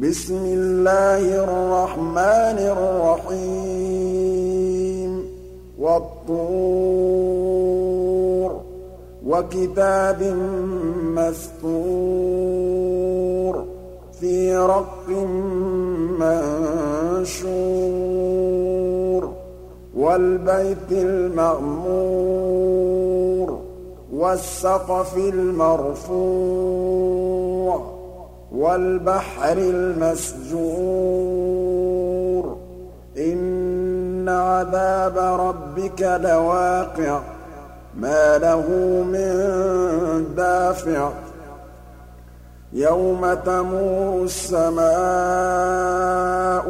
بِسْمِ اللَّهِ الرَّحْمَٰنِ الرَّحِيمِ. وَالطُّورِ وَكِتَابٍ مَّسْطُورٍ فِي رَقٍّ مَّنشُورٍ. وَالْبَيْتِ الْمَعْمُورِ وَالسَّقْفِ الْمَرْفُوعِ. وَالْبَحْرِ الْمَسْجُورِ. إِنَّ عَذَابَ رَبِّكَ لَوَاقِعٌ. مَّا لَهُ مِن دَافِعٍ. يَوْمَ تَمُورُ السَّمَاءُ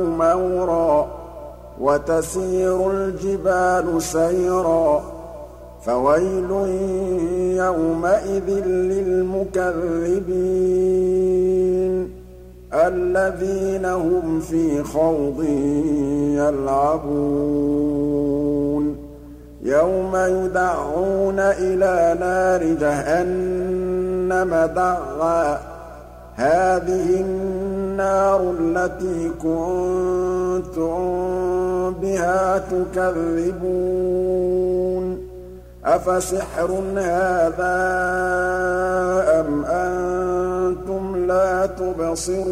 مَوْرًا وَتَسِيرُ الْجِبَالُ سَيْرًا. فَوَيْلٌ يَوْمَئِذٍ لِّلْمُكَذِّبِينَ الَّذِينَ هُمْ فِي خَوْضٍ يَلْعَبُونَ يَوْمَ يُدَعُّونَ إِلَىٰ نَارِ جَهَنَّمَ دَعًّا هَٰذِهِ النَّارُ الَّتِي كُنتُم بِهَا تُكَذِّبُونَ أَفَسِحْرٌ هَٰذَا أَمْ أَنتُمْ لَا تُبْصِرُونَ؟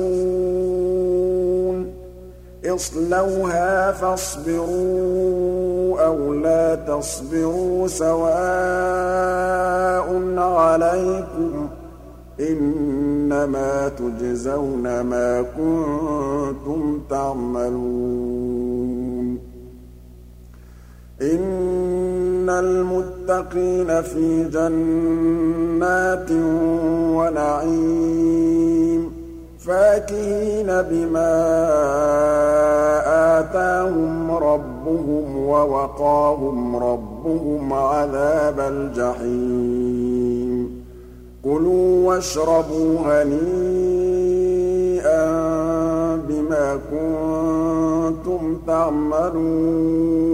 اصْلَوْهَا فَاصْبِرُوا أَوْ لَا تَصْبِرُوا سَوَاءٌ عَلَيْكُمْ ۖ إِنَّمَا تُجْزَوْنَ مَا كُنتُمْ تَعْمَلُونَ. إِنَّ الْمُتَّقِينَ فِي جَنَّاتٍ وَنَعِيمٍ فَاكِهِينَ بِمَا آتَاهُمْ رَبُّهُمْ وَوَقَاهُمْ رَبُّهُمْ عَذَابَ الْجَحِيمِ. كُلُوا وَاشْرَبُوا هَنِيئًا بِمَا كُنتُمْ تَعْمَلُونَ.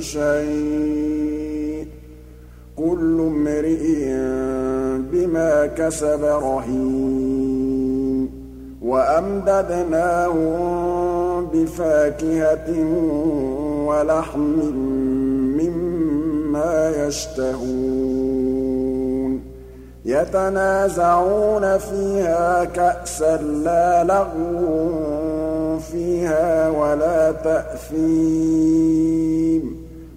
شَيْءٍ ۚ. كُلُّ امْرِئٍ بِمَا كَسَبَ رَهِينٌ. وَأَمْدَدْنَاهُم بِفَاكِهَةٍ وَلَحْمٍ مِّمَّا يَشْتَهُونَ. يَتَنَازَعُونَ فِيهَا كَأْسًا لَّا لَغْوٌ فِيهَا وَلَا تَأْثِيمٌ.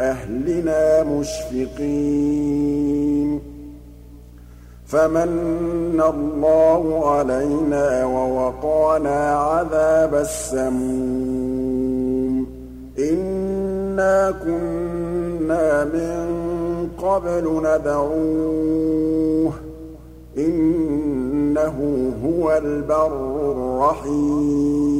أَهْلِنَا مُشْفِقِينَ. فَمَنَّ اللَّهُ عَلَيْنَا وَوَقَانَا عَذَابَ السَّمُومِ. إِنَّا كُنَّا مِن قَبْلُ نَدْعُوهُ ۖ. إِنَّهُ هُوَ الْبَرُّ الرَّحِيمُ.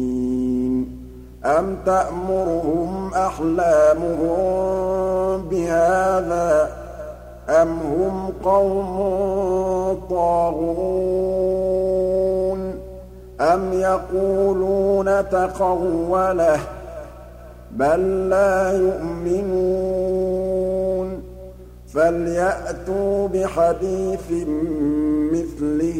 أَمْ تَأْمُرُهُمْ أَحْلَامُهُم بِهَٰذَا ۚ أَمْ هُمْ قَوْمٌ طَاغُونَ أَمْ يَقُولُونَ تَقَوَّلَهُ ۚ بَل لَّا يُؤْمِنُونَ فَلْيَأْتُوا بِحَدِيثٍ مِّثْلِهِ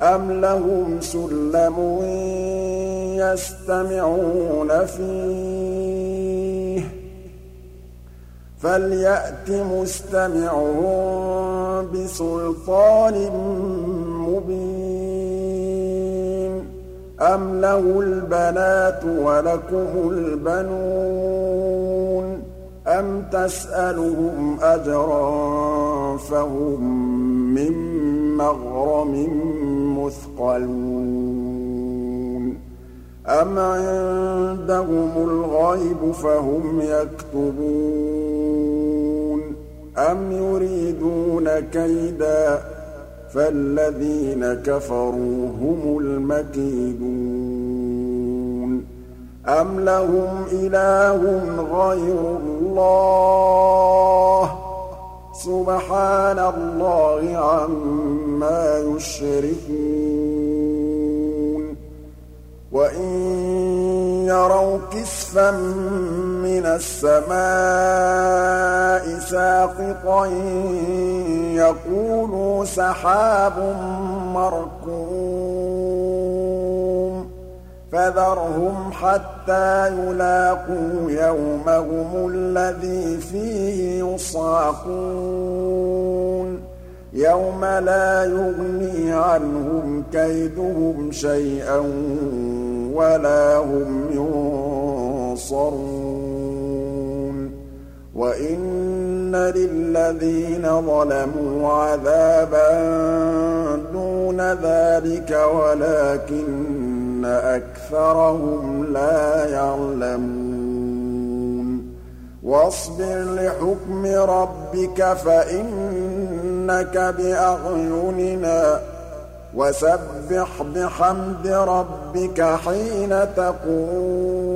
أَمْ لَهُمْ سُلَّمٌ يَسْتَمِعُونَ فِيهِ ۖ فَلْيَأْتِ مُسْتَمِعُهُم بِسُلْطَانٍ مُّبِينٍ أَمْ لَهُ الْبَنَاتُ وَلَكُمُ الْبَنُونَ أَمْ تَسْأَلُهُمْ أَجْرًا فَهُم مِّن مَّغْرَمٍ مُّثْقَلُونَ أَمْ عِندَهُمُ الْغَيْبُ فَهُمْ يَكْتُبُونَ أَمْ يُرِيدُونَ كَيْدًا فَالَّذِينَ كَفَرُوا هُمُ الْمَكِيدُونَ أَمْ لَهُمْ إِلَٰهٌ غَيْرُ اللَّهِ ۚ. سُبْحَانَ اللَّهِ عَمَّا يُشْرِكُونَ. وَإِن يَرَوْا كِسْفًا مِّنَ السَّمَاءِ سَاقِطًا يَقُولُوا سَحَابٌ مَّرْكُومٌ. فَذَرْهُمْ حَتَّىٰ يُلَاقُوا يَوْمَهُمُ الَّذِي فِيهِ يُصْعَقُونَ. يَوْمَ لَا يُغْنِي عَنْهُمْ كَيْدُهُمْ شَيْئًا وَلَا هُمْ يُنصَرُونَ. وَإِنَّ لِلَّذِينَ ظَلَمُوا عَذَابًا دُونَ ذَٰلِكَ وَلَٰكِنَّ أَكْثَرَهُمْ لَا يَعْلَمُونَ وَاصْبِرْ لِحُكْمِ رَبِّكَ فَإِنَّكَ بِأَعْيُنِنَا وَسَبِّحْ بِحَمْدِ رَبِّكَ حِينَ تَقُومُ